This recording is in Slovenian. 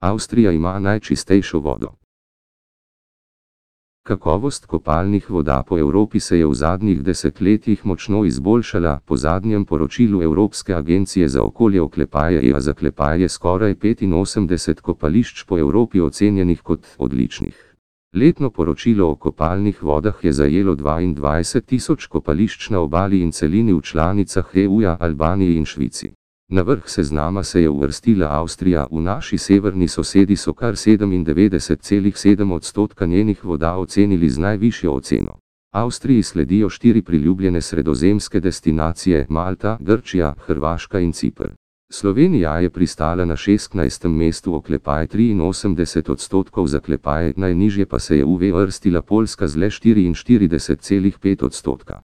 Avstrija ima najčistejšo vodo. Kakovost kopalnih voda po Evropi se je v zadnjih desetletjih močno izboljšala, po zadnjem poročilu Evropske agencije za okolje oklepaje EA zaklepaje skoraj 85 kopališč po Evropi ocenjenih kot odličnih. Letno poročilo o kopalnih vodah je zajelo 22 tisoč kopališč na obali in celini v članicah EU-ja, Albaniji in Švici. Na vrh seznama se je uvrstila Avstrija, v naši severni sosedi so kar 97,7 odstotka njenih voda ocenili z najvišjo oceno. Avstriji sledijo štiri priljubljene sredozemske destinacije: Malta, Grčija, Hrvaška in Cipr. Slovenija je pristala na 16. mestu oklepaj 83 odstotkov zaklepaj, najnižje pa se je uvrstila Poljska z le 44,5 odstotka.